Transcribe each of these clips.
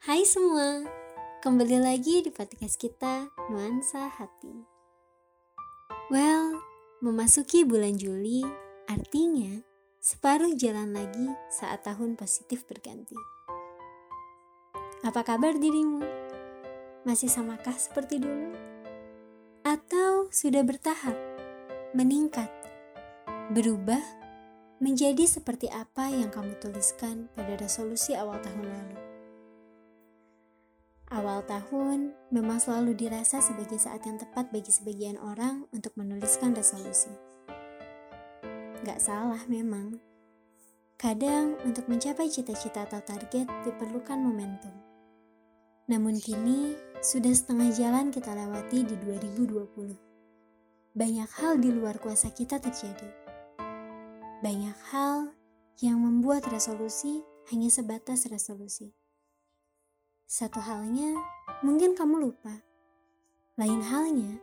Hai semua, kembali lagi di podcast kita Nuansa Hati. Well, memasuki bulan Juli artinya separuh jalan lagi saat tahun positif berganti. Apa kabar dirimu? Masih samakah seperti dulu? Atau sudah bertahap, meningkat, berubah menjadi seperti apa yang kamu tuliskan pada resolusi awal tahun lalu? Awal tahun memang selalu dirasa sebagai saat yang tepat bagi sebagian orang untuk menuliskan resolusi. Gak salah memang. Kadang untuk mencapai cita-cita atau target diperlukan momentum. Namun kini sudah setengah jalan kita lewati di 2020. Banyak hal di luar kuasa kita terjadi. Banyak hal yang membuat resolusi hanya sebatas resolusi satu halnya, mungkin kamu lupa. Lain halnya,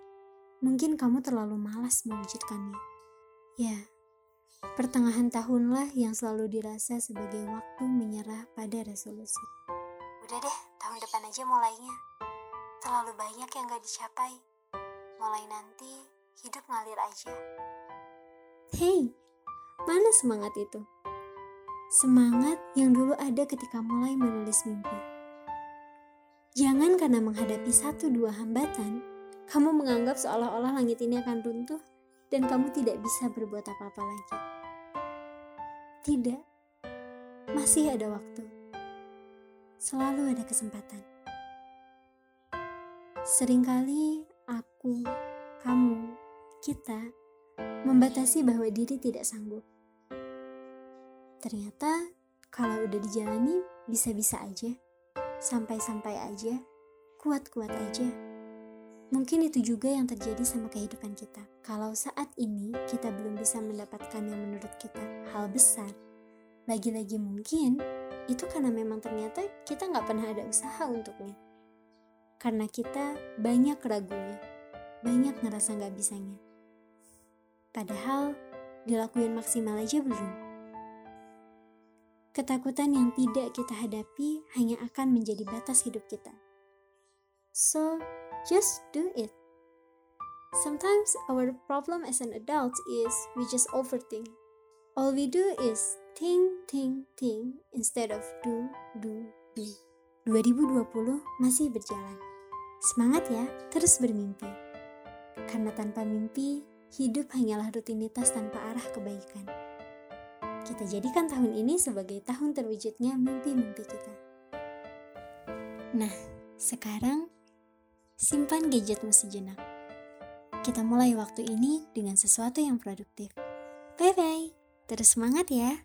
mungkin kamu terlalu malas mewujudkannya. Ya, pertengahan tahunlah yang selalu dirasa sebagai waktu menyerah pada resolusi. Udah deh, tahun depan aja mulainya. Terlalu banyak yang gak dicapai. Mulai nanti, hidup ngalir aja. Hei, mana semangat itu? Semangat yang dulu ada ketika mulai menulis mimpi Jangan karena menghadapi satu dua hambatan, kamu menganggap seolah-olah langit ini akan runtuh dan kamu tidak bisa berbuat apa-apa lagi. Tidak, masih ada waktu. Selalu ada kesempatan. Seringkali aku, kamu, kita membatasi bahwa diri tidak sanggup. Ternyata kalau udah dijalani bisa-bisa aja santai-santai aja, kuat-kuat aja. Mungkin itu juga yang terjadi sama kehidupan kita. Kalau saat ini kita belum bisa mendapatkan yang menurut kita hal besar, lagi-lagi mungkin itu karena memang ternyata kita nggak pernah ada usaha untuknya. Karena kita banyak ragunya, banyak ngerasa nggak bisanya. Padahal dilakuin maksimal aja belum. Ketakutan yang tidak kita hadapi hanya akan menjadi batas hidup kita. So, just do it. Sometimes our problem as an adult is we just overthink. All we do is think, think, think instead of do, do, do. 2020 masih berjalan. Semangat ya, terus bermimpi. Karena tanpa mimpi, hidup hanyalah rutinitas tanpa arah kebaikan. Kita jadikan tahun ini sebagai tahun terwujudnya mimpi-mimpi kita. Nah, sekarang simpan gadgetmu sejenak. Kita mulai waktu ini dengan sesuatu yang produktif. Bye-bye, terus semangat ya!